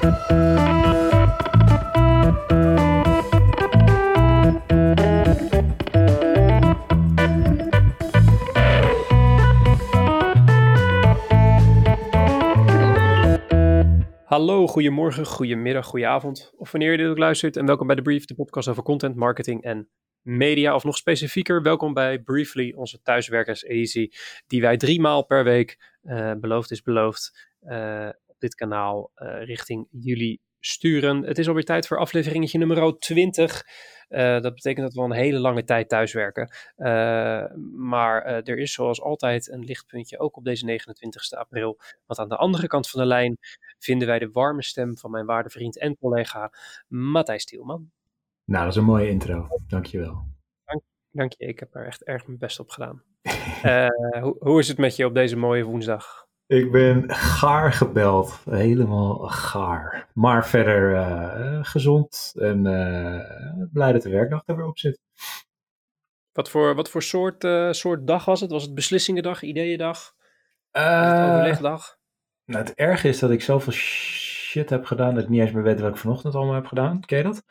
Hallo, goedemorgen, goedemiddag, goedenavond. Of wanneer je dit ook luistert. En welkom bij de Brief, de podcast over content, marketing en media. Of nog specifieker, welkom bij Briefly, onze thuiswerkerseditie. Die wij drie maal per week, uh, beloofd is beloofd, op dit kanaal uh, richting jullie sturen. Het is alweer tijd voor afleveringetje nummer 20. Uh, dat betekent dat we al een hele lange tijd thuiswerken. Uh, maar uh, er is zoals altijd een lichtpuntje, ook op deze 29 april. Want aan de andere kant van de lijn vinden wij de warme stem van mijn waarde vriend en collega Matthijs Tielman. Nou, dat is een mooie intro. Dankjewel. Dank, dank je, ik heb er echt erg mijn best op gedaan. hoe, hoe is het met je op deze mooie woensdag? Ik ben gaar gebeld. Helemaal gaar. Maar verder uh, gezond en uh, blij dat de werkdag er weer op zit. Wat voor, wat voor soort, uh, soort dag was het? Was het beslissingendag, ideeëndag? overlegdag? Nou, het erge is dat ik zoveel shit heb gedaan dat ik niet eens meer weet wat ik vanochtend allemaal heb gedaan. Ken je dat?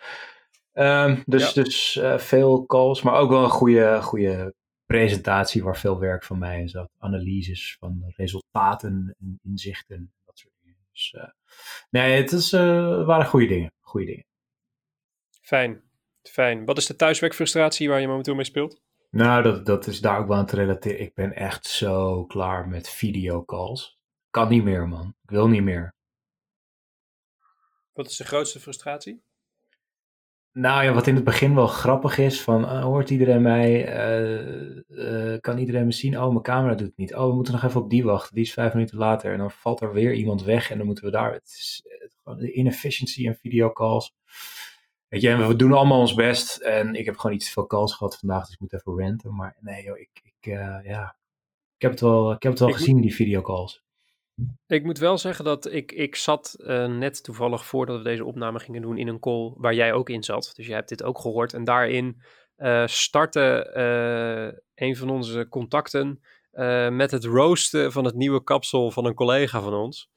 Um, dus ja. dus veel calls, maar ook wel een goede, goede presentatie waar veel werk van mij in zat. Analyses van resultaten en inzichten. Dat soort dingen. Dus uh, nee, het is, uh, waren goede dingen. Goede dingen. Fijn. Fijn. Wat is de thuiswerkfrustratie waar je momenteel mee speelt? Nou, dat, dat is daar ook wel aan te relateren. Ik ben echt zo klaar met videocalls. Kan niet meer, man. Ik wil niet meer. Wat is de grootste frustratie? Nou ja, wat in het begin wel grappig is, van uh, hoort iedereen mij, uh, uh, kan iedereen me zien? Oh, mijn camera doet het niet. Oh, we moeten nog even op die wachten, die is vijf minuten later. En dan valt er weer iemand weg en dan moeten we daar, het is gewoon de inefficiency in videocalls. Weet je, en we doen allemaal ons best en ik heb gewoon iets te veel calls gehad vandaag, dus ik moet even renten. Maar nee joh, ik, ik ja, ik heb het wel, ik heb het wel ik gezien, moet... die videocalls. Ik moet wel zeggen dat ik, ik zat uh, net toevallig voordat we deze opname gingen doen in een call waar jij ook in zat. Dus jij hebt dit ook gehoord. En daarin uh, startte uh, een van onze contacten met het roosten van het nieuwe kapsel van een collega van ons.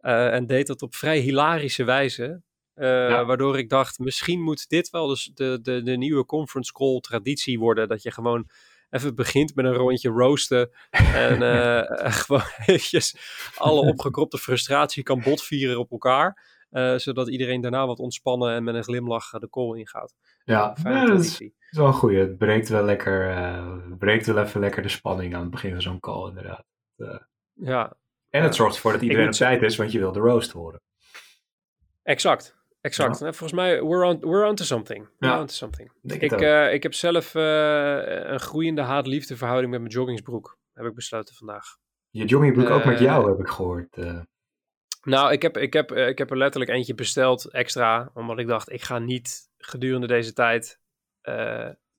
en deed dat op vrij hilarische wijze. Ja. Waardoor ik dacht, misschien moet dit wel dus de, de, de nieuwe conference call traditie worden. Dat je gewoon even begint met een rondje roosten. En uh, gewoon eventjes alle opgekropte frustratie kan botvieren op elkaar. Uh, zodat iedereen daarna wat ontspannen en met een glimlach de call ingaat. Ja, ja dat is, is wel een goeie. Het breekt wel lekker, uh, breekt wel even lekker de spanning aan het begin van zo'n call inderdaad. ja. En het zorgt ervoor dat iedereen op tijd is, want je wil de roast horen. Exact. Exact. Ja. Volgens mij, we're on, we're on to something. We're ja. on to something. Ik, uh, ik heb zelf uh, een groeiende haat-liefde verhouding met mijn joggingsbroek. Heb ik besloten vandaag. Je joggingbroek uh, ook met jou, heb ik gehoord. Nou, ik heb, ik, heb, ik heb er letterlijk eentje besteld extra. Omdat ik dacht, ik ga niet gedurende deze tijd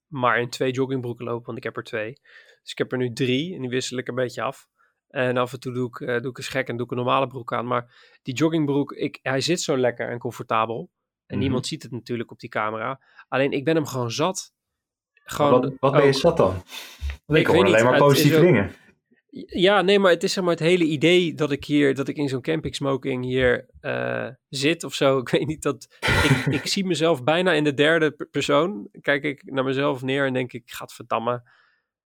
maar in twee joggingbroeken lopen. Want ik heb er twee. Dus ik heb er nu drie en die wissel ik een beetje af. En af en toe doe ik, uh, doe ik eens gek en doe ik een normale broek aan. Maar die joggingbroek, ik, hij zit zo lekker en comfortabel. En mm-hmm. niemand ziet het natuurlijk op die camera. Alleen ik ben hem gewoon zat. Gewoon, wat, wat ben je zat dan? Ik, ik hoor alleen maar positieve ook, dingen. Ja, nee, maar het is zeg maar het hele idee dat ik hier, dat ik in zo'n camping smoking hier uh, zit of zo. Ik weet niet dat, ik, ik zie mezelf bijna in de derde persoon. Kijk ik naar mezelf neer en denk ik, gaat verdammen,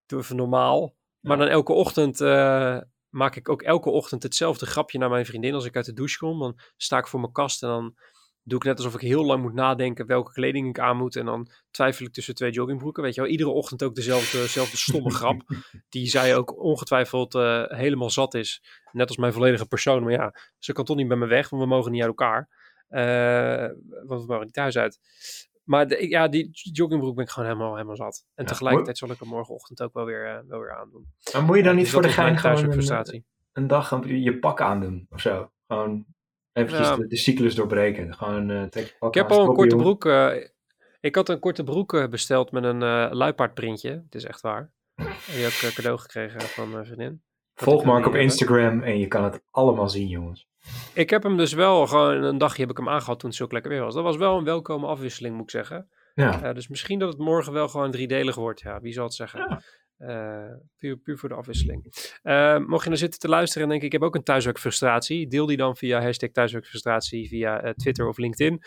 doe even normaal. Maar dan elke ochtend uh, maak ik ook elke ochtend hetzelfde grapje naar mijn vriendin als ik uit de douche kom. Dan sta ik voor mijn kast en dan doe ik net alsof ik heel lang moet nadenken welke kleding ik aan moet. En dan twijfel ik tussen twee joggingbroeken. Weet je wel, iedere ochtend ook dezelfde, dezelfde stomme grap. Die zij ook ongetwijfeld uh, helemaal zat is. Net als mijn volledige persoon. Maar ja, ze kan toch niet bij me weg, want we mogen niet uit elkaar. Uh, want we mogen niet thuis uit. Maar de, ja, die joggingbroek ben ik gewoon helemaal, helemaal zat. En ja, tegelijkertijd zal ik hem morgenochtend ook wel weer, uh, wel weer aandoen. Maar moet je dan niet dus voor de gein gewoon een, een, dag je pak aandoen of zo? Gewoon eventjes de, de, cyclus doorbreken. Gewoon, uh, ik heb al een korte broek. Uh, ik had een korte broek besteld met een luipaardprintje. Het is echt waar. Die heb ik cadeau gekregen van mijn vriendin. Volg Mark op Instagram en je kan het allemaal zien, jongens. Ik heb hem dus wel gewoon een dagje heb ik hem aangehad toen het zo lekker weer was. Dat was wel een welkome afwisseling, moet ik zeggen. Ja. Uh, dus misschien dat het morgen wel gewoon driedelig wordt. Ja, wie zal het zeggen? Ja. puur, puur voor de afwisseling. mocht je nou zitten te luisteren en denken, ik heb ook een thuiswerkfrustratie, deel die dan via hashtag thuiswerkfrustratie via Twitter of LinkedIn.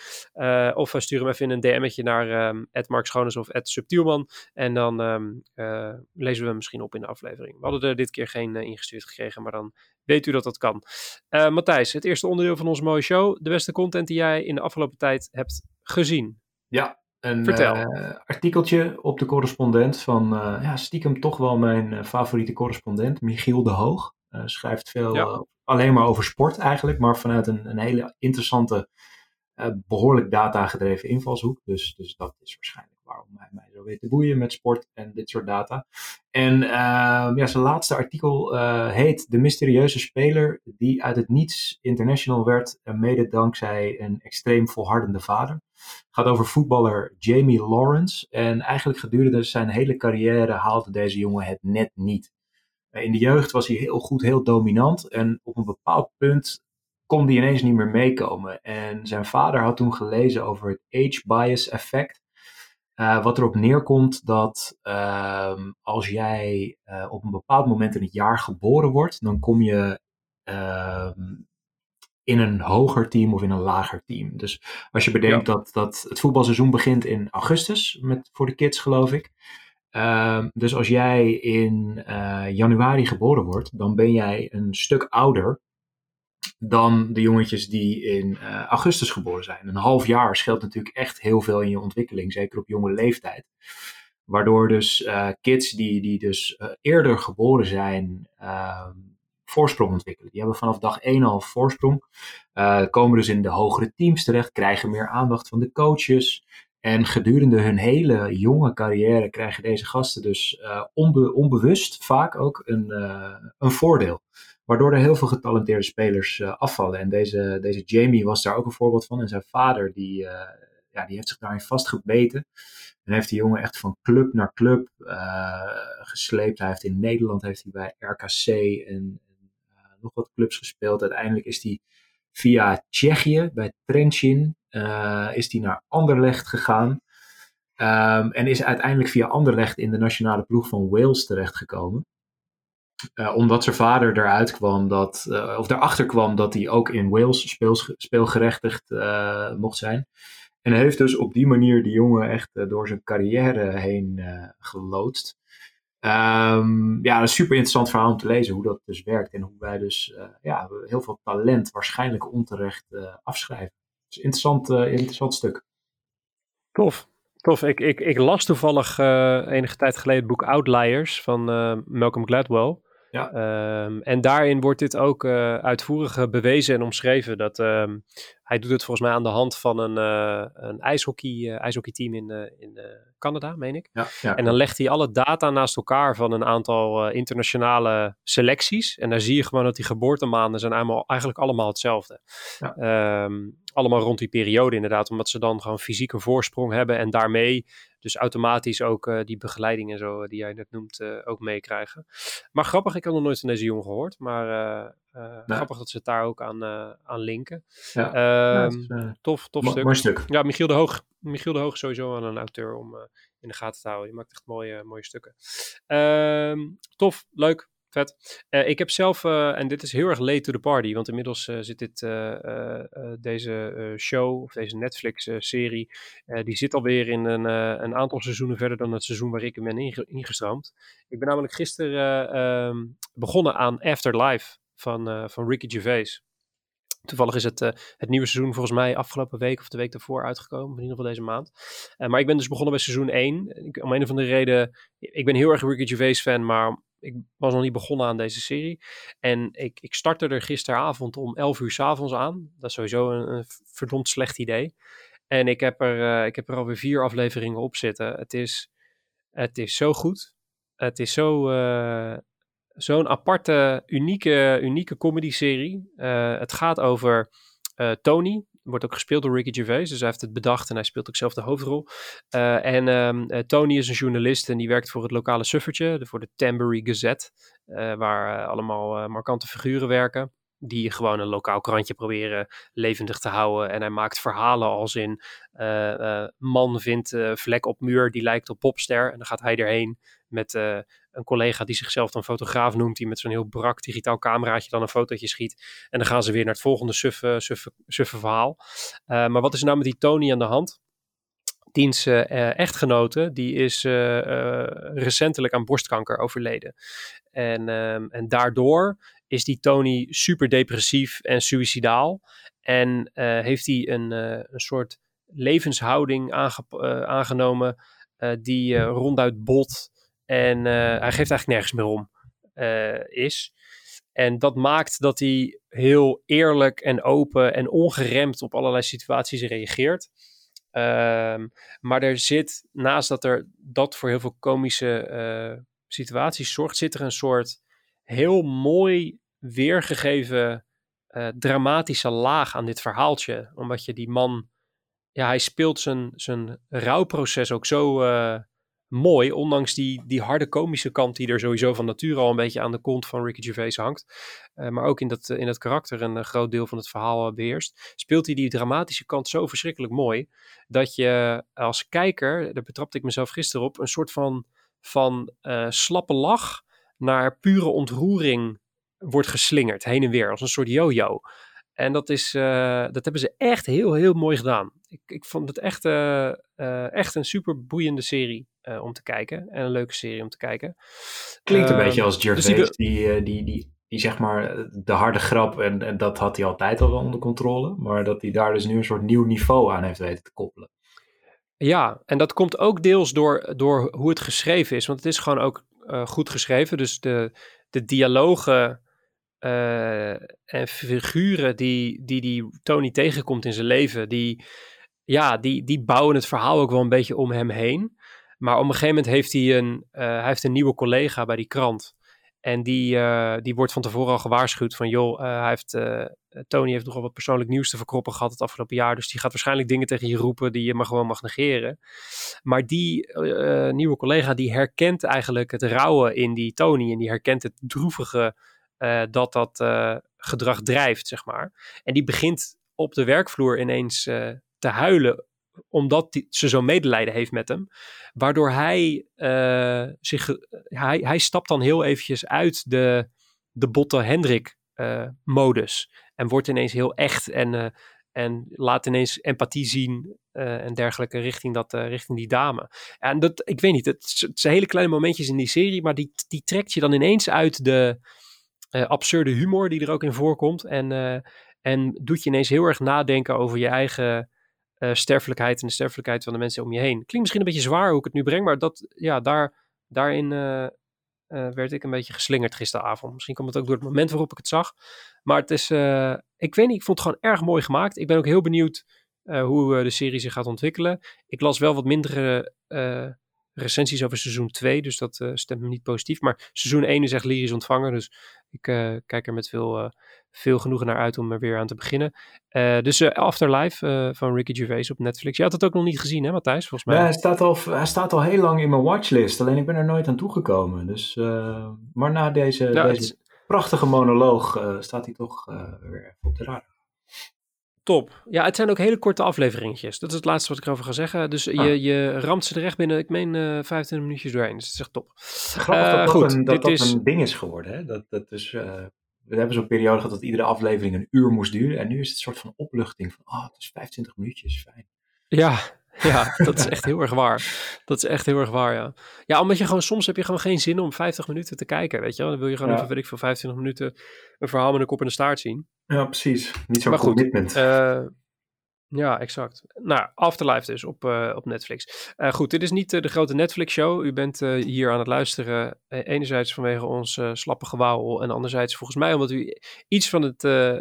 of stuur hem even in een DM'tje naar um, @markschones of @subtielman en dan um, lezen we hem misschien op in de aflevering. We hadden er dit keer geen ingestuurd gekregen, maar dan weet u dat dat kan. Matthijs, het eerste onderdeel van onze mooie show, de beste content die jij in de afgelopen tijd hebt gezien. Ja, een uh, artikeltje op de correspondent van uh, ja, stiekem toch wel mijn favoriete correspondent, Michiel de Hoog. schrijft veel alleen maar over sport eigenlijk, maar vanuit een, een hele interessante, behoorlijk data-gedreven invalshoek. Dus, dus dat is waarschijnlijk waarom hij mij zo weet te boeien met sport en dit soort data. En ehm, ja, zijn laatste artikel uh, heet De mysterieuze speler die uit het niets international werd, mede dankzij een extreem volhardende vader. Gaat over voetballer Jamie Lawrence. En eigenlijk gedurende zijn hele carrière haalde deze jongen het net niet. Eh, in de jeugd was hij heel goed, heel dominant. En op een bepaald punt kon hij ineens niet meer meekomen. En zijn vader had toen gelezen over het age bias effect. Uh, wat erop neerkomt dat uh, als jij uh, op een bepaald moment in het jaar geboren wordt, dan kom je ehm, in een hoger team of in een lager team. Dus als je bedenkt dat, dat het voetbalseizoen begint in augustus, met, voor de kids geloof ik. Ehm, dus als jij in eh, januari geboren wordt, dan ben jij een stuk ouder dan de jongetjes die in uh, augustus geboren zijn. Een half jaar scheelt natuurlijk echt heel veel in je ontwikkeling, zeker op jonge leeftijd. Waardoor dus uh, kids die, die dus uh, eerder geboren zijn, ehm, voorsprong ontwikkelen. Die hebben vanaf dag 1 al voorsprong. komen dus in de hogere teams terecht, krijgen meer aandacht van de coaches. En gedurende hun hele jonge carrière krijgen deze gasten dus onbe onbewust vaak ook een, een voordeel. Waardoor er heel veel getalenteerde spelers uh, afvallen. En deze, deze Jamie was daar ook een voorbeeld van. En zijn vader, die, uh, ja, die heeft zich daarin vastgebeten. En heeft die jongen echt van club naar club uh, gesleept. Hij heeft in Nederland heeft hij bij RKC en, nog wat clubs gespeeld. Uiteindelijk is hij via Tsjechië, bij Trenchin, is hij naar Anderlecht gegaan. Um, en is uiteindelijk via Anderlecht in de nationale ploeg van Wales terechtgekomen. Uh, omdat zijn vader eruit kwam dat, uh, of erachter kwam dat hij ook in Wales speels, speelgerechtigd uh, mocht zijn. En hij heeft dus op die manier die jongen echt door zijn carrière heen geloodst. Um, ja, een super interessant verhaal om te lezen hoe dat dus werkt en hoe wij dus ja, heel veel talent waarschijnlijk onterecht afschrijven. Dus interessant, interessant stuk. Tof. Tof, ik, ik, ik las toevallig enige tijd geleden het boek Outliers van Malcolm Gladwell. Ja. Ehm, en daarin wordt dit ook uh, uitvoerig bewezen en omschreven. Dat, um, hij doet het volgens mij aan de hand van een, uh, een ijshockey, uh, ijshockeyteam in, in Canada, meen ik. Ja, ja, en dan legt hij alle data naast elkaar van een aantal internationale selecties. En daar zie je gewoon dat die geboortemaanden zijn allemaal, eigenlijk allemaal hetzelfde. Ja. Um, allemaal rond die periode inderdaad, omdat ze dan gewoon fysiek een voorsprong hebben en daarmee dus automatisch ook uh, die begeleiding en zo, die jij net noemt, uh, ook meekrijgen. Maar grappig, ik had nog nooit van deze jongen gehoord. Maar grappig dat ze het daar ook aan, aan linken. Ja, um, tof, tof stuk. Mooi stuk. Ja, Michiel de Hoog. Michiel de Hoog is sowieso aan een auteur om in de gaten te houden. Die maakt echt mooie, mooie stukken. Um, tof, leuk. Uh, ik heb zelf, uh, en dit is heel erg late to the party, want inmiddels uh, zit dit, deze show, of deze Netflix-serie, die zit alweer in een, een, aantal seizoenen verder dan het seizoen waar ik in ben inge ingestroomd. Ik ben namelijk gisteren ehm, begonnen aan Afterlife van, van Ricky Gervais. Toevallig is het, het nieuwe seizoen volgens mij afgelopen week of de week daarvoor uitgekomen. In ieder geval deze maand. Maar ik ben dus begonnen bij seizoen 1. Ik, om een of andere reden. Ik ben heel erg Ricky Gervais fan. Maar ik was nog niet begonnen aan deze serie. En ik, ik startte er gisteravond om 11 uur s avonds aan. Dat is sowieso een, een verdomd slecht idee. En ik heb, er, uh, ik heb er alweer vier afleveringen op zitten. Het is, het is zo goed. Het is zo, uh, zo'n aparte, unieke, unieke comedy-serie. Uh, het gaat over Tony, Wordt ook gespeeld door Ricky Gervais. Dus hij heeft het bedacht en hij speelt ook zelf de hoofdrol. Uh, en um, Tony is een journalist en die werkt voor het lokale suffertje. Voor de Tambury Gazette. Uh, waar allemaal markante figuren werken. Die gewoon een lokaal krantje proberen levendig te houden. En hij maakt verhalen als in uh, man vindt vlek op muur die lijkt op popster. En dan gaat hij erheen met een collega die zichzelf dan fotograaf noemt, die met zo'n heel brak digitaal cameraatje dan een fotootje schiet. En dan gaan ze weer naar het volgende suffe, suffe, suffe verhaal. maar wat is er nou met die Tony aan de hand? diens uh, echtgenote, die is recentelijk aan borstkanker overleden. En, ehm, en daardoor is die Tony super depressief en suicidaal. En heeft hij een, een soort levenshouding aangenomen die ronduit bot. En hij geeft eigenlijk nergens meer om is. En dat maakt dat hij heel eerlijk en open en ongeremd op allerlei situaties reageert. Ehm, maar er zit, naast dat er dat voor heel veel komische situaties zorgt, zit er een soort heel mooi weergegeven uh, dramatische laag aan dit verhaaltje. Omdat je die man, ja, hij speelt zijn, zijn rouwproces ook zo uh, mooi, ondanks die, die harde komische kant die er sowieso van nature al een beetje aan de kont van Ricky Gervais hangt. Uh, maar ook in dat, in dat karakter een groot deel van het verhaal beheerst. Speelt hij die dramatische kant zo verschrikkelijk mooi, dat je als kijker, daar betrapte ik mezelf gisteren op, een soort van, van slappe lach naar pure ontroering wordt geslingerd, heen en weer, als een soort yo-yo. En dat, is, uh, dat hebben ze echt heel, heel mooi gedaan. Ik, ik vond het echt, uh, uh, echt een super boeiende serie om te kijken. En een leuke serie om te kijken. Klinkt een beetje als Gervais, dus die, die, die, die, die, zeg maar de harde grap, en, en dat had hij altijd al wel onder controle. Maar dat hij daar dus nu een soort nieuw niveau aan heeft weten te koppelen. Ja, en dat komt ook deels door, door hoe het geschreven is. Want het is gewoon ook goed geschreven. Dus de, de dialogen uh, en figuren die, die die Tony tegenkomt in zijn leven, die, ja, die, die bouwen het verhaal ook wel een beetje om hem heen. Maar op een gegeven moment heeft hij een, uh, hij heeft een nieuwe collega bij die krant. En die, uh, die wordt van tevoren al gewaarschuwd van, joh, hij heeft, Tony heeft nogal wat persoonlijk nieuws te verkroppen gehad het afgelopen jaar. Dus die gaat waarschijnlijk dingen tegen je roepen die je maar gewoon mag negeren. Maar die nieuwe collega, die herkent eigenlijk het rauwe in die Tony. En die herkent het droevige uh, dat dat uh, gedrag drijft, zeg maar. En die begint op de werkvloer ineens uh, te huilen, omdat ze zo medelijden heeft met hem. Waardoor hij zich, hij, hij stapt dan heel eventjes uit de, de botte Hendrik modus. En wordt ineens heel echt en, en laat ineens empathie zien en dergelijke richting, dat, richting die dame. En dat, ik weet niet, het, zijn hele kleine momentjes in die serie, maar die, die trekt je dan ineens uit de, absurde humor die er ook in voorkomt. En, en doet je ineens heel erg nadenken over je eigen uh, sterfelijkheid en de sterfelijkheid van de mensen om je heen. Klinkt misschien een beetje zwaar hoe ik het nu breng, maar dat, ja, daar, daarin werd ik een beetje geslingerd gisteravond. Misschien komt het ook door het moment waarop ik het zag. Maar het is, ik weet niet, ik vond het gewoon erg mooi gemaakt. Ik ben ook heel benieuwd hoe de serie zich gaat ontwikkelen. Ik las wel wat mindere recensies over seizoen 2, dus dat uh, stemt me niet positief. Maar seizoen 1 is echt lyrisch ontvangen, dus ik uh, kijk er met veel, uh, veel genoegen naar uit om er weer aan te beginnen. dus Afterlife van Ricky Gervais op Netflix. Je had het ook nog niet gezien, hè Matthijs, volgens mij? Ja, hij staat al, hij staat al heel lang in mijn watchlist, alleen ik ben er nooit aan toegekomen. Dus, maar na deze, deze prachtige monoloog staat hij toch weer op de radar. Top. Ja, het zijn ook hele korte afleveringetjes. Dat is het laatste wat ik erover ga zeggen. Dus je, ah. je ramt ze er echt binnen, ik meen, uh, 25 minuutjes doorheen. Dus dat is echt top. Grappig dat, goed, een, dat, dat is... een ding is geworden. Hè? Dat, dat dus, we hebben zo'n periode gehad dat iedere aflevering een uur moest duren. En nu is het een soort van opluchting van, oh, het is 25 minuutjes, fijn. Ja, ja, dat is echt heel erg waar. Dat is echt heel erg waar, ja. Ja, omdat je gewoon, soms heb je gewoon geen zin om 50 minuten te kijken, weet je wel. Dan wil je gewoon ja. even, weet ik veel, 25 minuten een verhaal met een kop en een staart zien. Ja, precies. Niet zo'n commitment. Goed, uh, ja, exact. Nou, Afterlife dus op, uh, op Netflix. Uh, goed, dit is niet uh, de grote Netflix-show. U bent hier aan het luisteren. enerzijds vanwege ons slappe gewauwel. En anderzijds volgens mij omdat u iets van het,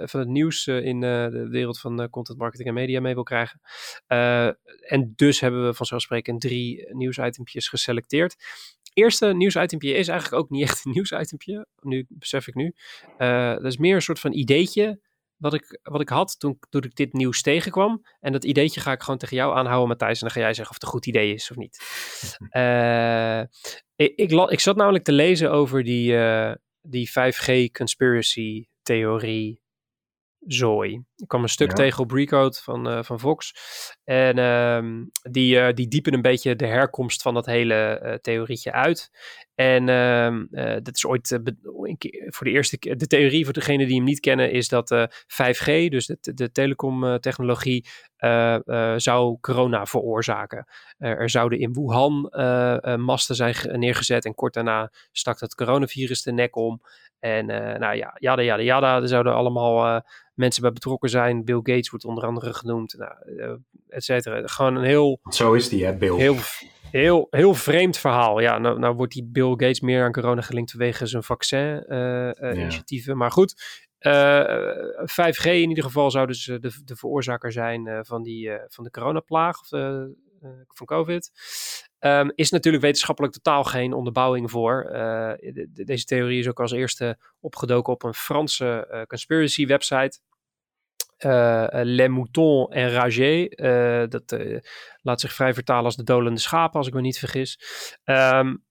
van het nieuws in de wereld van content marketing en media mee wil krijgen. en dus hebben we vanzelfsprekend drie nieuwsitempjes geselecteerd. Eerste nieuwsitempje is eigenlijk ook niet echt een nieuwsitempje. Nu besef ik nu. dat is meer een soort van ideetje wat ik, wat ik had toen, toen ik dit nieuws tegenkwam. En dat ideetje ga ik gewoon tegen jou aanhouden, Matthijs. En dan ga jij zeggen of het een goed idee is of niet. Uh, ik, ik, ik, zat namelijk te lezen over die, uh, die 5G conspiracy theorie zooi. Ik kwam een stuk tegen op Recode van, uh, van Vox. En uh, die, uh, die diepen een beetje de herkomst van dat hele uh, theorietje uit. En ehm, dat is ooit voor de eerste keer. De theorie voor degenen die hem niet kennen is dat 5G, dus de, de telecomtechnologie, zou corona veroorzaken. er zouden in Wuhan masten zijn neergezet en kort daarna stak het coronavirus de nek om. En nou ja, jada, jada, jada. Er zouden allemaal mensen bij betrokken zijn. Bill Gates wordt onder andere genoemd, nou, uh, et cetera. Gewoon een heel... Zo is die, hè, Bill? Heel, heel, heel vreemd verhaal. Ja, nou, nou wordt die Bill Gates meer aan corona gelinkt vanwege zijn vaccin-initiatieven. Maar goed, 5G in ieder geval zou dus de, de veroorzaker zijn van, die, van de coronaplaag of van COVID. Um, is natuurlijk wetenschappelijk totaal geen onderbouwing voor. De, deze theorie is ook als eerste opgedoken op een Franse conspiracy website. Uh, Les Moutons en Rager. dat laat zich vrij vertalen als de dolende schapen, als ik me niet vergis. Um,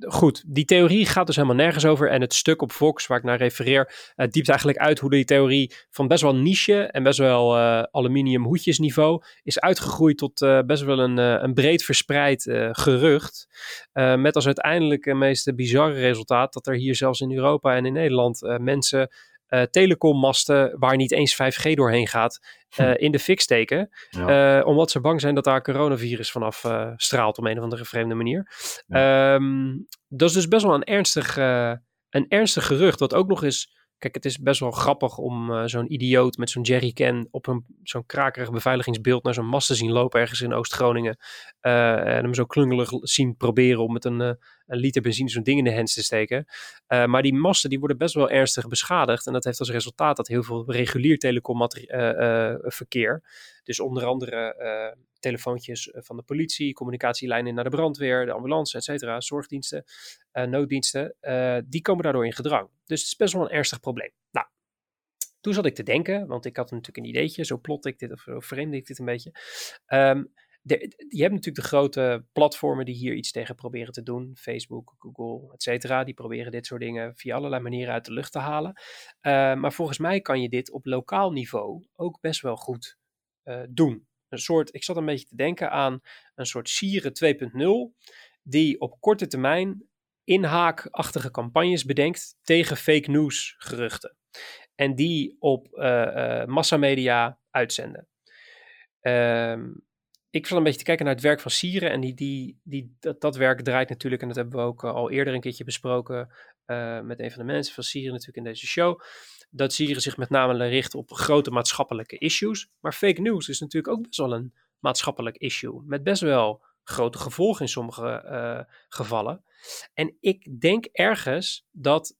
goed, die theorie gaat dus helemaal nergens over. En het stuk op Fox, waar ik naar refereer, diept eigenlijk uit hoe die theorie van best wel niche en best wel aluminium hoedjesniveau is uitgegroeid tot best wel een, een breed verspreid gerucht. met als uiteindelijk het meest bizarre resultaat dat er hier zelfs in Europa en in Nederland mensen uh, telecommasten waar niet eens 5G doorheen gaat, uh, in de fik steken. Ja. Uh, omdat ze bang zijn dat daar coronavirus vanaf straalt op een of andere vreemde manier. Ja. Um, dat is dus best wel een ernstig, een ernstig gerucht, wat ook nog eens Kijk, het is best wel grappig om uh, zo'n idioot met zo'n jerrycan op een, zo'n krakerig beveiligingsbeeld naar zo'n mast te zien lopen ergens in Oost-Groningen. Uh, en hem zo klungelig zien proberen om met een, uh, een liter benzine zo'n ding in de hens te steken. maar die masten die worden best wel ernstig beschadigd. En dat heeft als resultaat dat heel veel regulier telecomverkeer, dus onder andere telefoontjes eh, van de politie, communicatielijnen naar de brandweer, de ambulance, et cetera, zorgdiensten, nooddiensten, die komen daardoor in gedrang. Dus het is best wel een ernstig probleem. Nou, toen zat ik te denken, want ik had natuurlijk een ideetje, zo plot ik dit of zo vreemde ik dit een beetje. Um, je hebt natuurlijk de grote platformen die hier iets tegen proberen te doen. Facebook, Google, et cetera. Die proberen dit soort dingen via allerlei manieren uit de lucht te halen. Uh, maar volgens mij kan je dit op lokaal niveau ook best wel goed uh, doen. Een soort, ik zat een beetje te denken aan een soort Sieren 2.0, die op korte termijn inhaakachtige campagnes bedenkt tegen fake news geruchten. En die op uh, massamedia uitzenden. Uh, ik zat een beetje te kijken naar het werk van Sieren. En die, die, die, dat, dat werk draait natuurlijk, en dat hebben we ook al eerder een keertje besproken met een van de mensen van Sieren natuurlijk in deze show dat Syrië zich met name richt op grote maatschappelijke issues. Maar fake news is natuurlijk ook best wel een maatschappelijk issue. Met best wel grote gevolgen in sommige uh, gevallen. En ik denk ergens dat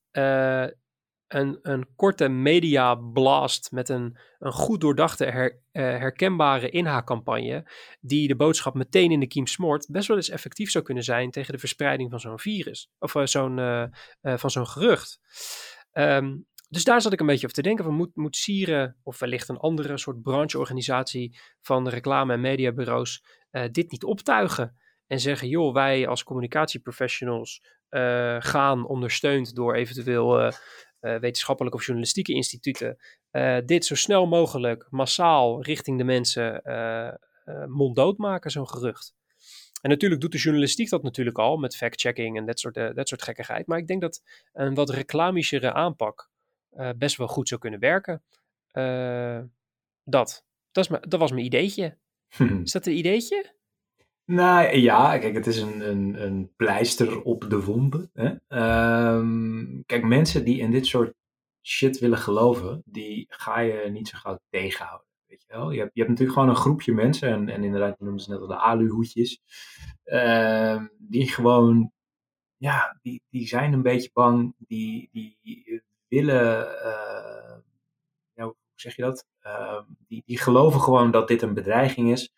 een, een korte media blast met een, een goed doordachte, her, uh, herkenbare inhaakcampagne, die de boodschap meteen in de kiem smoort, best wel eens effectief zou kunnen zijn tegen de verspreiding van zo'n virus. Of zo'n, van zo'n gerucht. Um, dus daar zat ik een beetje over te denken van moet, moet Sieren of wellicht een andere soort brancheorganisatie van reclame- en mediabureaus uh, dit niet optuigen en zeggen joh wij als communicatieprofessionals uh, gaan ondersteund door eventueel uh, wetenschappelijke of journalistieke instituten dit zo snel mogelijk massaal richting de mensen monddood maken zo'n gerucht. En natuurlijk doet de journalistiek dat natuurlijk al met fact-checking en dat soort, dat soort gekkigheid. Maar ik denk dat een wat reclamischere aanpak uh, best wel goed zou kunnen werken. Uh, dat. Dat, is dat was mijn ideetje. Is dat een ideetje? Nou ja, kijk, het is een, een, een pleister op de wonden. Um, kijk, mensen die in dit soort shit willen geloven, die ga je niet zo gauw tegenhouden. Weet je, wel? Je, hebt, je hebt natuurlijk gewoon een groepje mensen, en, en inderdaad, je noemde ze net al de aluhoedjes, uh, die gewoon, ja, die, die zijn een beetje bang, die, die willen, uh, hoe zeg je dat? Uh, die, die geloven gewoon dat dit een bedreiging is.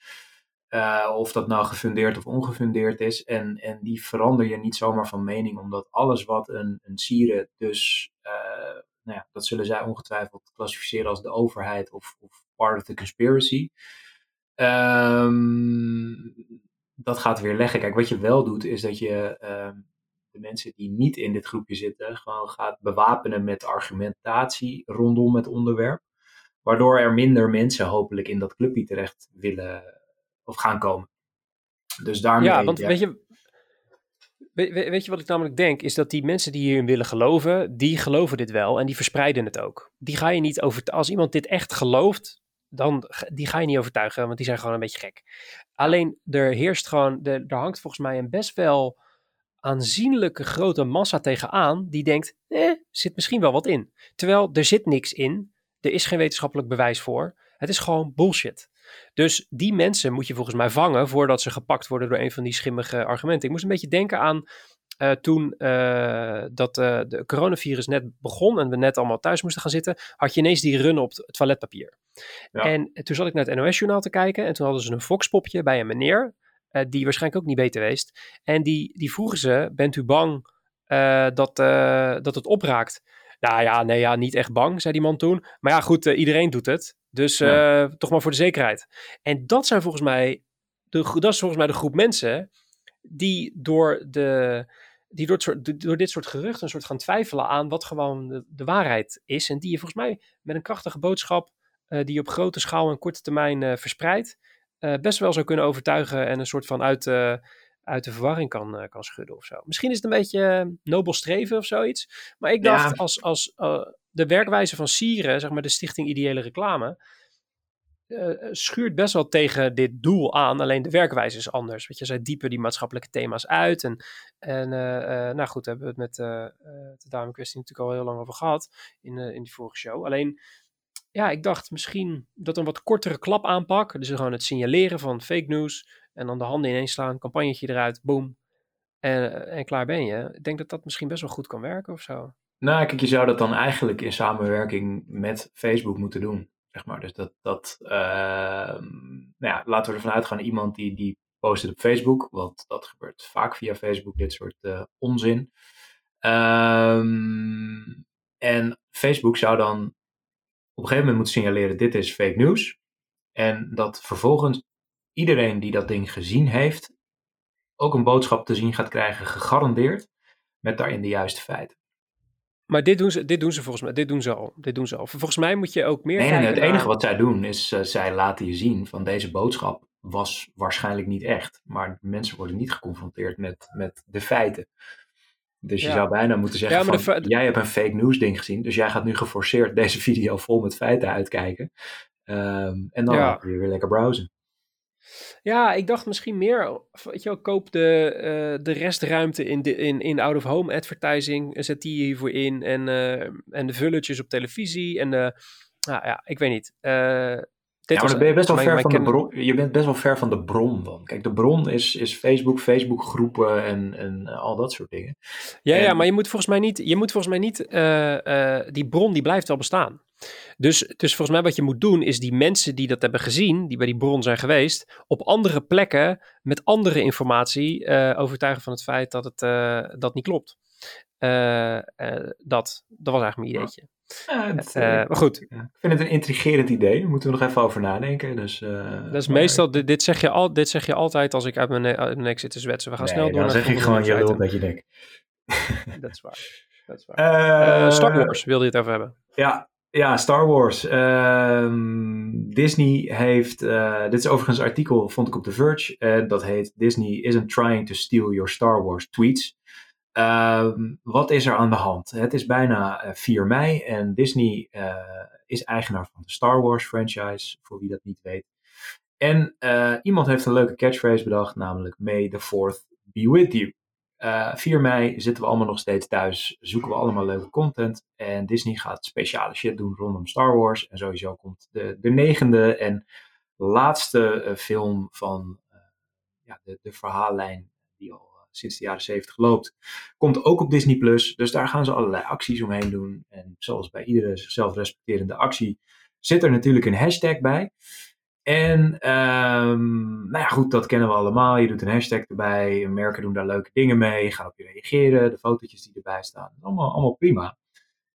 Uh, of dat nou gefundeerd of ongefundeerd is. En, en die verander je niet zomaar van mening, omdat alles wat een, een dus, nou ja, dat zullen zij ongetwijfeld klassificeren als de overheid of, of part of the conspiracy. Um, dat gaat weer leggen. Kijk, wat je wel doet, is dat je uh, de mensen die niet in dit groepje zitten gewoon gaat bewapenen met argumentatie rondom het onderwerp. Waardoor er minder mensen hopelijk in dat clubje terecht willen of gaan komen. Dus daarmee... Ja, want weet je... Weet, weet je wat ik namelijk denk? Is dat die mensen die hierin willen geloven, die geloven dit wel en die verspreiden het ook. Die ga je niet over. Als iemand dit echt gelooft, dan die ga je niet overtuigen, want die zijn gewoon een beetje gek. Alleen er heerst gewoon, er, er hangt volgens mij een best wel aanzienlijke grote massa tegenaan die denkt, eh, zit misschien wel wat in. Terwijl er zit niks in, er is geen wetenschappelijk bewijs voor. Het is gewoon bullshit. Dus die mensen moet je volgens mij vangen voordat ze gepakt worden door een van die schimmige argumenten. Ik moest een beetje denken aan uh, toen uh, dat uh, de coronavirus net begon en we net allemaal thuis moesten gaan zitten, had je ineens die run op het toiletpapier. Ja. En toen zat ik naar het NOS-journaal te kijken en toen hadden ze een foxpopje bij een meneer, die waarschijnlijk ook niet beter weest. En die, die vroegen ze, bent u bang dat, dat het opraakt? Nou ja, nee, ja, niet echt bang, zei die man toen. Maar ja, goed, iedereen doet het. Dus ja. toch maar voor de zekerheid. En dat zijn volgens mij, de, dat is volgens mij de groep mensen die door de die door, soort, door, dit soort geruchten een soort gaan twijfelen aan wat gewoon de, de, waarheid is. En die je volgens mij met een krachtige boodschap, uh, die op grote schaal en korte termijn uh, verspreidt, uh, best wel zou kunnen overtuigen en een soort van uit, uit de verwarring kan, kan schudden of zo. Misschien is het een beetje nobel streven of zoiets. Maar ik dacht, ja. als, als de werkwijze van Sieren, zeg maar de Stichting Ideële Reclame, uh, schuurt best wel tegen dit doel aan. Alleen de werkwijze is anders. Want je, zij diepen die maatschappelijke thema's uit. En, en uh, uh, nou goed, hebben we het met de dame kwestie natuurlijk al heel lang over gehad. In, in die vorige show. Alleen, ja, ik dacht misschien dat een wat kortere klap aanpak. Dus gewoon het signaleren van fake news. En dan de handen ineens slaan, campagnetje eruit, boom. En, en klaar ben je. Ik denk dat dat misschien best wel goed kan werken of zo. Nou, kijk, je zou dat dan eigenlijk in samenwerking met Facebook moeten doen. Zeg maar. Dus dat, dat uh, nou ja, laten we ervan uitgaan, iemand die, die post op Facebook, want dat gebeurt vaak via Facebook, dit soort uh, onzin. Um, en Facebook zou dan op een gegeven moment moeten signaleren, dit is fake news. En dat vervolgens iedereen die dat ding gezien heeft, ook een boodschap te zien gaat krijgen, gegarandeerd, met daarin de juiste feiten. Maar dit doen, ze, dit doen ze volgens mij, dit doen ze al. Dit doen ze al. Volgens mij moet je ook meer. Nee, nee het enige wat zij doen is, uh, zij laten je zien van deze boodschap was waarschijnlijk niet echt. Maar mensen worden niet geconfronteerd met, met de feiten. Dus je zou bijna moeten zeggen: ja, van, jij hebt een fake news ding gezien, dus jij gaat nu geforceerd deze video vol met feiten uitkijken. Um, en dan ja. weer, weer lekker browsen. Ja, ik dacht misschien meer, weet je wel, koop de, uh, de restruimte in, de, in, in out-of-home advertising, zet die hiervoor in en, uh, en de vulletjes op televisie en nou ja, ik weet niet. Dit ja, maar dan ben je best wel ver van de bron. Je bent best wel ver van de bron dan. Kijk, de bron is, is Facebook, Facebook groepen en, en al dat soort dingen. Ja, en... ja, maar je moet volgens mij niet, je moet volgens mij niet, die bron die blijft wel bestaan. Dus, dus volgens mij wat je moet doen is die mensen die dat hebben gezien, die bij die bron zijn geweest, op andere plekken met andere informatie uh, overtuigen van het feit dat het dat niet klopt. Dat, dat was eigenlijk mijn ideetje. Ja, dat, maar goed. Ik vind het een intrigerend idee. Daar moeten we nog even over nadenken. Dus, dat is maar... meestal, dit, dit, zeg je al, dit zeg je altijd als ik uit mijn, uit mijn nek zit te zwetsen. We gaan nee, snel door dan zeg ik gewoon je lul dat je nek. Dat is waar. Dat is waar. Star Wars wilde je het over hebben. Ja, ja, Star Wars. Uh, Disney heeft. Uh, dit is overigens een artikel, vond ik op The Verge. Uh, dat heet Disney isn't trying to steal your Star Wars tweets. Ehm, wat is er aan de hand? Het is bijna 4 mei en Disney eh, is eigenaar van de Star Wars franchise, voor wie dat niet weet. En iemand heeft een leuke catchphrase bedacht, namelijk May the 4th be with you. Uh, eh, 4 mei zitten we allemaal nog steeds thuis, zoeken we allemaal leuke content. En Disney gaat speciale shit doen rondom Star Wars. En sowieso komt de, de negende en laatste film van ja, de, de verhaallijn die al sinds de jaren 70 loopt. Komt ook op Disney Plus. Dus daar gaan ze allerlei acties omheen doen. En zoals bij iedere zichzelf respecterende actie zit er natuurlijk een hashtag bij. En um, nou ja, goed, dat kennen we allemaal. Je doet een hashtag erbij, merken doen daar leuke dingen mee, gaan op je reageren, de fotootjes die erbij staan. Allemaal, allemaal prima.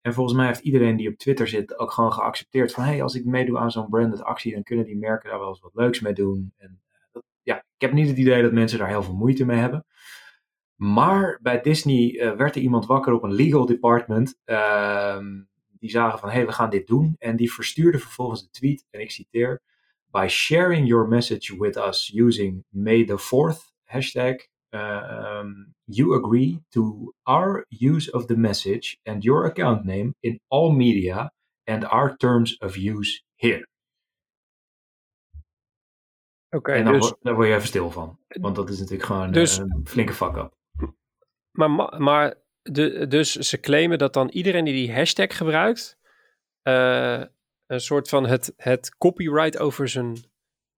En volgens mij heeft iedereen die op Twitter zit ook gewoon geaccepteerd van, hé, hey, als ik meedoe aan zo'n branded actie, dan kunnen die merken daar wel eens wat leuks mee doen. En dat, ja, ik heb niet het idee dat mensen daar heel veel moeite mee hebben. Maar bij Disney uh, werd er iemand wakker op een legal department. Uh, die zagen van, hé, hey, we gaan dit doen. En die verstuurden vervolgens de tweet, en ik citeer, by sharing your message with us using May the 4th hashtag, um, you agree to our use of the message and your account name in all media and our terms of use here. Oké, en dan, dus, word- daar word je even stil van. Want dat is natuurlijk gewoon Dus- eh, een flinke fuck-up. Maar, ma- maar de, dus ze claimen dat dan iedereen die die hashtag gebruikt, eh, een soort van het, het copyright over zijn,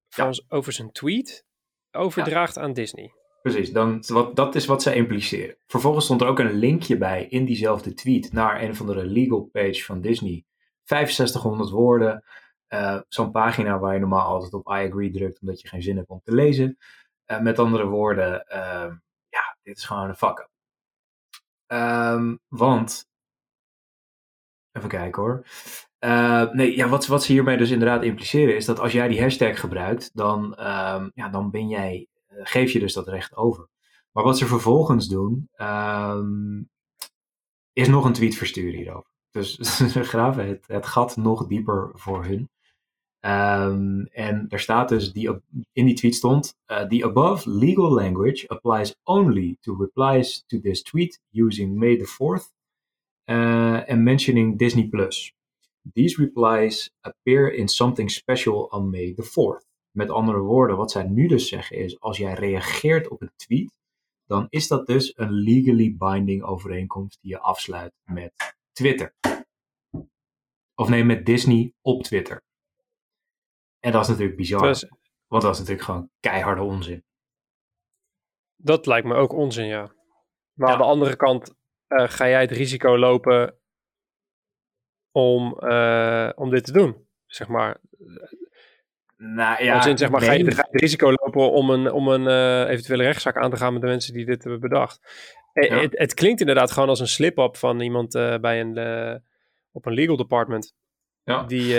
van, z- over zijn tweet overdraagt aan Disney. Precies, dan, wat, dat is wat ze impliceren. Vervolgens stond er ook een linkje bij in diezelfde tweet naar een of andere legal page van Disney. 6500 woorden. eh, Zo'n pagina waar je normaal altijd op I agree drukt omdat je geen zin hebt om te lezen. Eh, met andere woorden, ja, dit is gewoon een fuck-up. Ehm, want, even kijken hoor. Eh, nee, ja, wat, wat ze hiermee dus inderdaad impliceren is dat als jij die hashtag gebruikt, dan, ehm, ja, dan ben jij eh, geef je dus dat recht over. Maar wat ze vervolgens doen, ehm, is nog een tweet versturen hierover. Dus ze graven het, het gat nog dieper voor hun. Ehm, en er staat dus, die, in die tweet stond, uh, the above legal language applies only to replies to this tweet using May the 4th uh, and mentioning Disney+. Plus. These replies appear in something special on May the 4th. Met andere woorden, wat zij nu dus zeggen is, als jij reageert op een tweet, dan is dat dus een legally binding overeenkomst die je afsluit met Twitter. Of nee, met Disney op Twitter. En dat is natuurlijk bizar, Dus want dat is natuurlijk gewoon keiharde onzin. dat lijkt me ook onzin, ja. Maar Ja. aan de andere kant eh, ga jij het risico lopen om, eh, om dit te doen, zeg maar. Nou Ja, zeg maar, ga, je, nee. ga je het risico lopen om een, om een eh, eventuele rechtszaak aan te gaan met de mensen die dit hebben bedacht. Het, het klinkt inderdaad gewoon als een slip-up van iemand bij een, op een legal department. Ja. Die,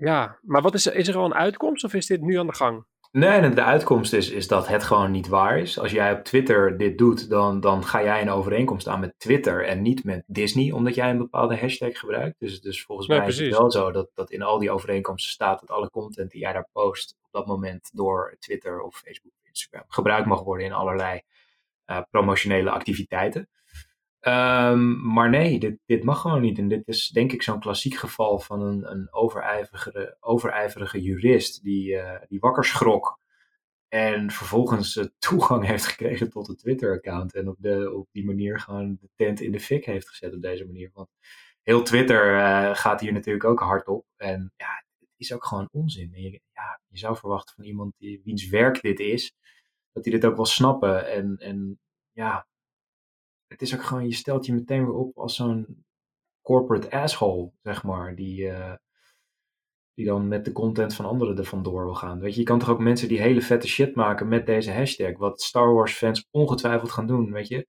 ja, maar wat is, er- is er al een uitkomst of is dit nu aan de gang? Nee, de uitkomst is, is dat het gewoon niet waar is. Als jij op Twitter dit doet, dan, dan ga jij een overeenkomst aan met Twitter en niet met Disney, omdat jij een bepaalde hashtag gebruikt. Dus, dus volgens Nee, mij is het wel zo dat, dat in al die overeenkomsten staat dat alle content die jij daar post op dat moment door Twitter of Facebook of Instagram gebruikt mag worden in allerlei eh, promotionele activiteiten. Ehm, maar nee, dit, dit mag gewoon niet. En dit is denk ik zo'n klassiek geval van een, een overijverige, overijverige jurist die, eh, die wakker schrok. En vervolgens eh, toegang heeft gekregen tot een Twitter-account. En op, de, op die manier gewoon de tent in de fik heeft gezet op deze manier. Want heel Twitter eh, gaat hier natuurlijk ook hard op. En ja, het is ook gewoon onzin. Je, ja, je zou verwachten van iemand die, wiens werk dit is, dat hij dit ook wel snappen. En, en ja, het is ook gewoon, je stelt je meteen weer op als zo'n corporate asshole, zeg maar, die, eh, die dan met de content van anderen er vandoor wil gaan. Weet je, je kan toch ook mensen die hele vette shit maken met deze hashtag, wat Star Wars fans ongetwijfeld gaan doen, weet je.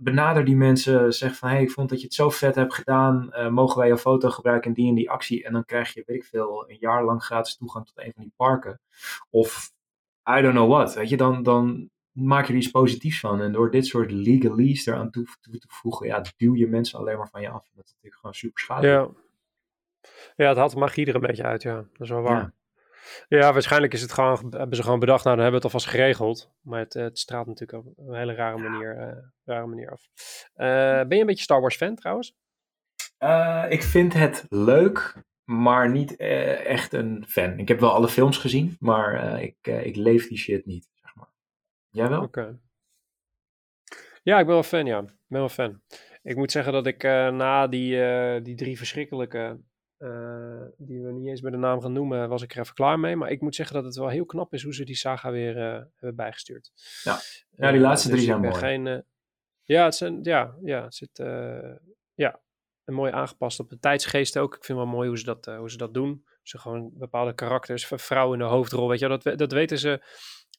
Benader die mensen, zeg van, hé, hey, ik vond dat je het zo vet hebt gedaan, eh, mogen wij jouw foto gebruiken in die en die actie, en dan krijg je, weet ik veel, een jaar lang gratis toegang tot een van die parken. Of, I don't know what, weet je, dan, dan maak je er iets positiefs van. En door dit soort legalese eraan toe, toe te voegen, ja, duw je mensen alleen maar van je af. Dat is natuurlijk gewoon super schadelijk. Ja. Ja, het haalt de magie er een beetje uit, ja. Dat is wel waar. Ja. Ja, waarschijnlijk is het gewoon, hebben ze gewoon bedacht, nou dan hebben we het alvast geregeld. Maar het, het straalt natuurlijk op een hele rare manier, eh, rare manier af. Eh, ben je een beetje Star Wars fan trouwens? Eh, ik vind het leuk, maar niet echt een fan. Ik heb wel alle films gezien, maar ik, ik leef die shit niet. Jij wel? Oké. Ja, ik ben wel fan, ja. Ik ben wel fan. Ik moet zeggen dat ik eh, na die, eh, die drie verschrikkelijke, eh, die we niet eens bij de naam gaan noemen, was ik er even klaar mee. Maar ik moet zeggen dat het wel heel knap is hoe ze die saga weer hebben bijgestuurd. Ja. Ja, die laatste drie dus zijn ik ben mooi. Geen, ja, het zijn, ja, ja, het zit ja, en mooi aangepast op de tijdsgeest ook. Ik vind wel mooi hoe ze dat, hoe ze dat doen. Ze gewoon bepaalde karakters, vrouwen in de hoofdrol, weet je, wel, dat, dat weten ze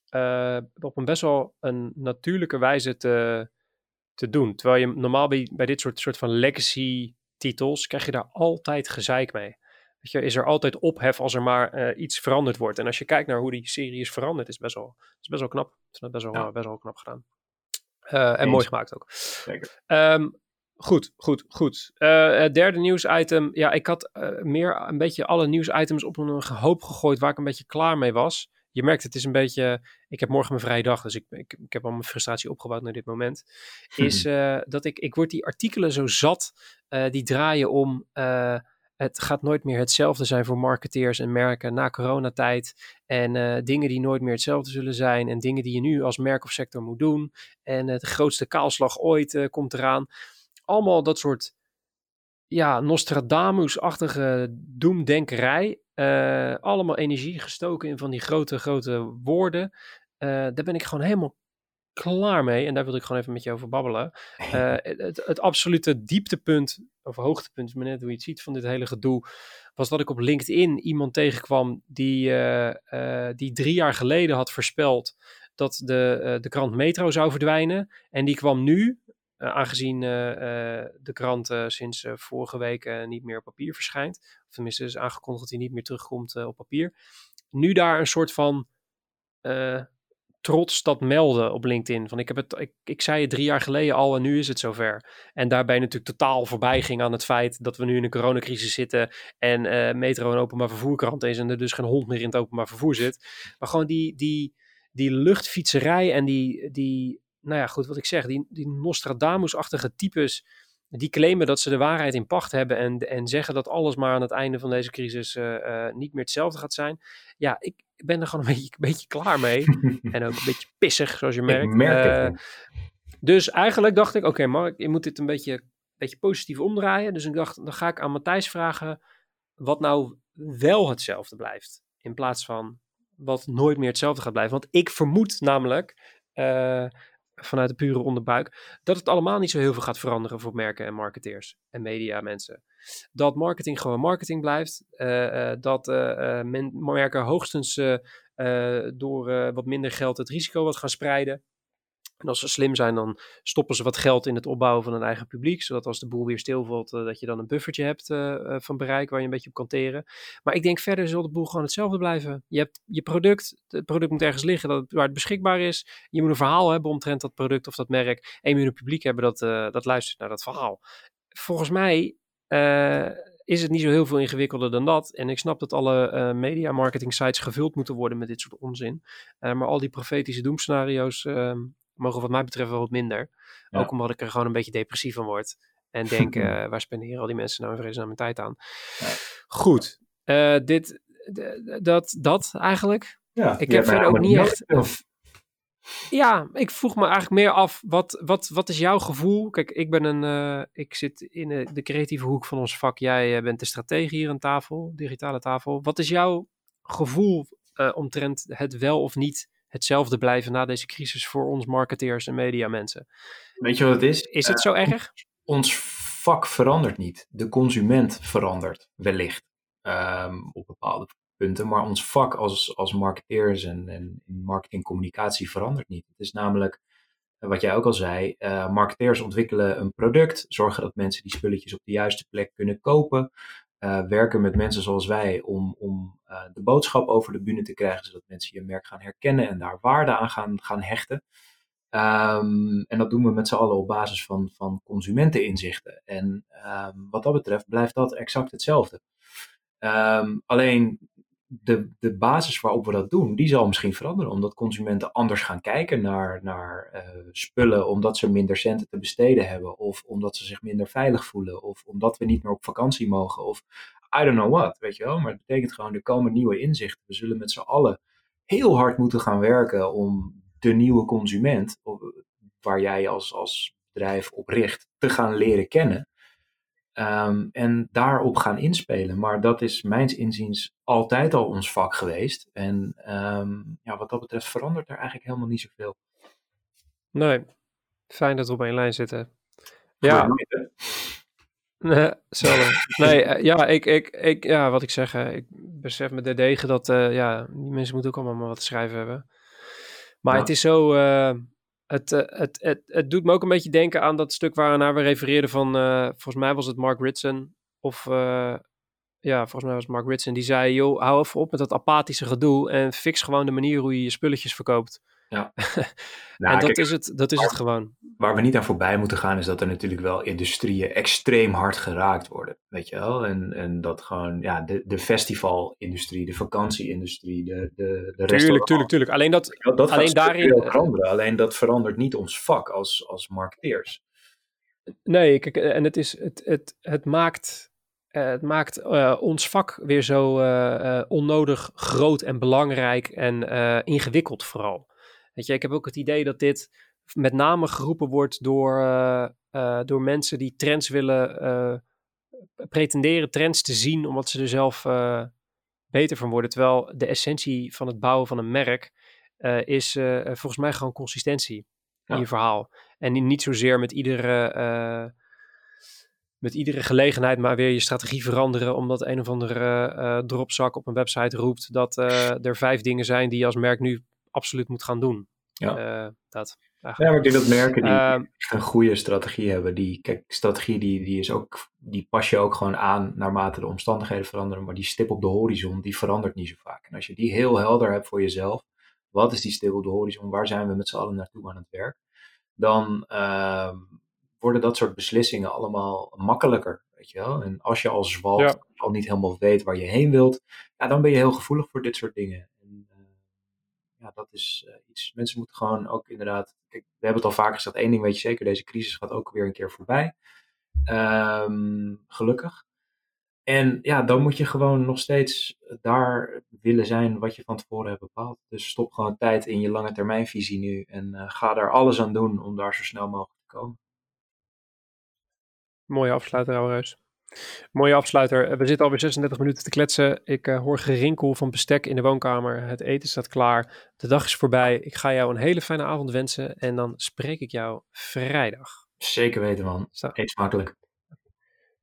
eh, op een best wel een natuurlijke wijze te, te doen. Terwijl je normaal bij, bij dit soort, soort van legacy titels krijg je daar altijd gezeik mee. Weet je, is er altijd ophef als er maar eh, iets veranderd wordt. En als je kijkt naar hoe die serie is veranderd, is best wel, is best wel knap. Dat best wel, Ja. best wel knap gedaan. Eh, en mooi gemaakt ook. Zeker. Ehm, Goed, goed, goed. Uh, het derde nieuwsitem. Ja, ik had meer een beetje alle nieuwsitems op een hoop gegooid waar ik een beetje klaar mee was. Je merkt, het is een beetje. Ik heb morgen mijn vrije dag, dus ik, ik, ik heb al mijn frustratie opgebouwd naar dit moment. Is uh, dat ik, ik word die artikelen zo zat, die draaien om het gaat nooit meer hetzelfde zijn voor marketeers en merken na coronatijd. En dingen die nooit meer hetzelfde zullen zijn. En dingen die je nu als merk of sector moet doen. En de grootste kaalslag ooit komt eraan. Allemaal dat soort ja, Nostradamus-achtige doemdenkerij. allemaal energie gestoken in van die grote, grote woorden. daar ben ik gewoon helemaal klaar mee. En daar wil ik gewoon even met je over babbelen. Uh, het, het, absolute dieptepunt, of hoogtepunt, is maar net hoe je het ziet van dit hele gedoe, was dat ik op LinkedIn iemand tegenkwam die, uh, uh, die drie jaar geleden had voorspeld dat de, de krant Metro zou verdwijnen. En die kwam nu, aangezien de krant sinds vorige week niet meer op papier verschijnt, of tenminste is aangekondigd dat hij niet meer terugkomt op papier, nu daar een soort van trots dat melden op LinkedIn. Van ik, heb het, ik, ik zei het drie jaar geleden al en nu is het zover. En daarbij natuurlijk totaal voorbij ging aan het feit dat we nu in een coronacrisis zitten en Metro een openbaar vervoerkrant is en er dus geen hond meer in het openbaar vervoer zit. Maar gewoon die, die, die luchtfietserij en die, die, nou ja goed wat ik zeg, die, die Nostradamus-achtige types die claimen dat ze de waarheid in pacht hebben en, en zeggen dat alles maar aan het einde van deze crisis uh, uh, niet meer hetzelfde gaat zijn. Ja, ik ben er gewoon een beetje, een beetje klaar mee. en ook een beetje pissig, zoals je merkt. merk uh, dus eigenlijk dacht ik, oké okay, Mark, je moet dit een beetje, een beetje positief omdraaien. Dus ik dacht, dan ga ik aan Matthijs vragen wat nou wel hetzelfde blijft. In plaats van wat nooit meer hetzelfde gaat blijven. Want ik vermoed namelijk vanuit de pure onderbuik, dat het allemaal niet zo heel veel gaat veranderen voor merken en marketeers en media mensen. Dat marketing gewoon marketing blijft, uh, uh, dat men, merken hoogstens door wat minder geld het risico wat gaan spreiden. En als ze slim zijn, dan stoppen ze wat geld in het opbouwen van een eigen publiek. Zodat als de boel weer stilvalt, uh, dat je dan een buffertje hebt uh, uh, van bereik waar je een beetje op kan teren. Maar ik denk verder zal de boel gewoon hetzelfde blijven. Je hebt je product, het product moet ergens liggen dat waar het beschikbaar is. Je moet een verhaal hebben omtrent dat product of dat merk. En je moet een publiek hebben dat, dat luistert naar dat verhaal. Volgens mij is het niet zo heel veel ingewikkelder dan dat. En ik snap dat alle media marketing sites gevuld moeten worden met dit soort onzin. Maar al die profetische doemscenario's uh, mogen wat mij betreft wel wat minder. Ja. Ook omdat ik er gewoon een beetje depressief van word. En denk, uh, waar spenderen al die mensen nou in vredesnaam mijn tijd aan? Ja. Goed, uh, dit, dat, dat eigenlijk. Ja, ik heb verder ook niet echt... Of, ja, ik vroeg me eigenlijk meer af, wat, wat, wat is jouw gevoel? Kijk, ik ben een, uh, ik zit in de, de, creatieve hoek van ons vak. Jij bent de strategie hier aan tafel, digitale tafel. Wat is jouw gevoel omtrent het wel of niet hetzelfde blijven na deze crisis voor ons marketeers en mediamensen. Weet je wat het is? Is het zo uh, erg? Ons vak verandert niet. De consument verandert wellicht um, op bepaalde punten. Maar ons vak als, als marketeers en, en marketingcommunicatie verandert niet. Het is namelijk, eh, wat jij ook al zei, uh, marketeers ontwikkelen een product, zorgen dat mensen die spulletjes op de juiste plek kunnen kopen uh, werken met mensen zoals wij om, om uh, de boodschap over de bühne te krijgen, zodat mensen je merk gaan herkennen en daar waarde aan gaan, gaan hechten. Um, en dat doen we met z'n allen op basis van, van consumenteninzichten. En um, wat dat betreft blijft dat exact hetzelfde. Um, alleen de, de basis waarop we dat doen, die zal misschien veranderen. Omdat consumenten anders gaan kijken naar, naar uh, spullen, omdat ze minder centen te besteden hebben. Of omdat ze zich minder veilig voelen. Of omdat we niet meer op vakantie mogen. Of I don't know what, weet je wel. Maar het betekent gewoon, er komen nieuwe inzichten. We zullen met z'n allen heel hard moeten gaan werken om de nieuwe consument, waar jij als, als bedrijf op richt, te gaan leren kennen. Um, en daarop gaan inspelen. Maar dat is mijns inziens altijd al ons vak geweest. En um, ja, wat dat betreft verandert er eigenlijk helemaal niet zoveel. Nee, fijn dat we op één lijn zitten. Ja. Nee, sorry. Nee, uh, ja, ik, ik, ik, ja, wat ik zeg, uh, ik besef me degen dat, uh, ja, die mensen moeten ook allemaal maar wat te schrijven hebben. Maar ja. het is zo, uh, het, het, het doet me ook een beetje denken aan dat stuk waarnaar we refereerden van, uh, volgens mij was het Mark Ritson, of uh, ja, volgens mij was het Mark Ritson, die zei, joh, hou even op met dat apathische gedoe en fix gewoon de manier hoe je je spulletjes verkoopt. Ja. Nou, en dat, is het, dat is het gewoon. Waar we niet aan voorbij moeten gaan, is dat er natuurlijk wel industrieën extreem hard geraakt worden. Weet je wel? En, en dat gewoon, ja, de, de festivalindustrie, de vakantieindustrie, de, de, de Tuurlijk, tuurlijk, tuurlijk. Alleen dat, dat alleen daarin. Veranderen. Alleen dat verandert niet ons vak als, als marketeers. Nee, kijk, en het, is, het, het, het maakt, uh, het maakt uh, ons vak weer zo uh, onnodig groot en belangrijk en ingewikkeld vooral. Weet je, ik heb ook het idee dat dit met name geroepen wordt door, door mensen die trends willen pretenderen trends te zien omdat ze er zelf beter van worden. Terwijl de essentie van het bouwen van een merk is volgens mij gewoon consistentie in je verhaal. En niet zozeer met iedere, met iedere gelegenheid maar weer je strategie veranderen. Omdat een of andere dropzak op een website roept dat er vijf dingen zijn die je als merk nu absoluut moet gaan doen. Ja. dat. Ja, maar ik denk dat merken die ehm, een goede strategie hebben. Die, kijk, strategie die, die, is ook, die pas je ook gewoon aan naarmate de omstandigheden veranderen. Maar die stip op de horizon, die verandert niet zo vaak. En als je die heel helder hebt voor jezelf, wat is die stip op de horizon? Waar zijn we met z'n allen naartoe aan het werk? dan uh, worden dat soort beslissingen allemaal makkelijker. Weet je wel? En als je al zwalt, al niet helemaal weet waar je heen wilt, ja, dan ben je heel gevoelig voor dit soort dingen. Ja, dat is uh, iets. Mensen moeten gewoon ook inderdaad. Kijk, we hebben het al vaker gezegd. één ding weet je zeker: deze crisis gaat ook weer een keer voorbij. Um, gelukkig. En ja, dan moet je gewoon nog steeds daar willen zijn wat je van tevoren hebt bepaald. Dus stop gewoon tijd in je lange termijnvisie nu en uh, ga daar alles aan doen om daar zo snel mogelijk te komen. Mooie afsluiter, Reus. Mooie afsluiter. We zitten alweer 36 minuten te kletsen. Ik uh, hoor gerinkel van bestek in de woonkamer. Het eten staat klaar. De dag is voorbij. Ik ga jou een hele fijne avond wensen. En dan spreek ik jou vrijdag. Zeker weten, man. Eet smakelijk.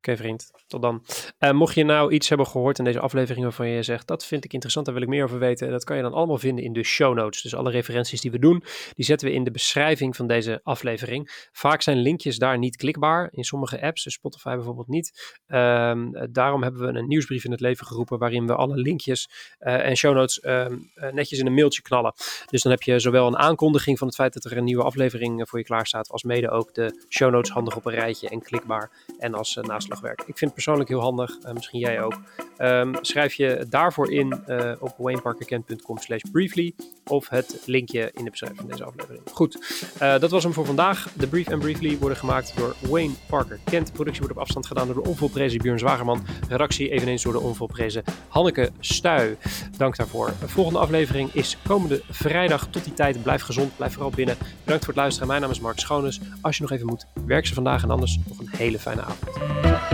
Oké, vriend. Tot dan. Uh, mocht je nou iets hebben gehoord in deze aflevering waarvan je zegt, dat vind ik interessant, daar wil ik meer over weten. Dat kan je dan allemaal vinden in de show notes. Dus alle referenties die we doen, die zetten we in de beschrijving van deze aflevering. Vaak zijn linkjes daar niet klikbaar. In sommige apps, dus Spotify bijvoorbeeld niet. Um, daarom hebben we een nieuwsbrief in het leven geroepen waarin we alle linkjes uh, en show notes um, uh, netjes in een mailtje knallen. Dus dan heb je zowel een aankondiging van het feit dat er een nieuwe aflevering voor je klaar staat, als mede ook de show notes handig op een rijtje en klikbaar en als naslag ik vind het persoonlijk heel handig, uh, misschien jij ook. Um, schrijf je daarvoor in uh, op wayneparkerkent.com slash briefly of het linkje in de beschrijving van deze aflevering. Goed, uh, dat was hem voor vandaag. De Brief en Briefly worden gemaakt door Wayne Parker Kent. Productie wordt op afstand gedaan door de onvolprezen Björn Zwagerman. Redactie eveneens door de onvolprezen Hanneke Stuy. Dank daarvoor. De volgende aflevering is komende vrijdag. Tot die tijd, blijf gezond, blijf vooral binnen. Bedankt voor het luisteren. Mijn naam is Mark Schoones. Als je nog even moet, werk ze vandaag en anders nog een hele fijne avond.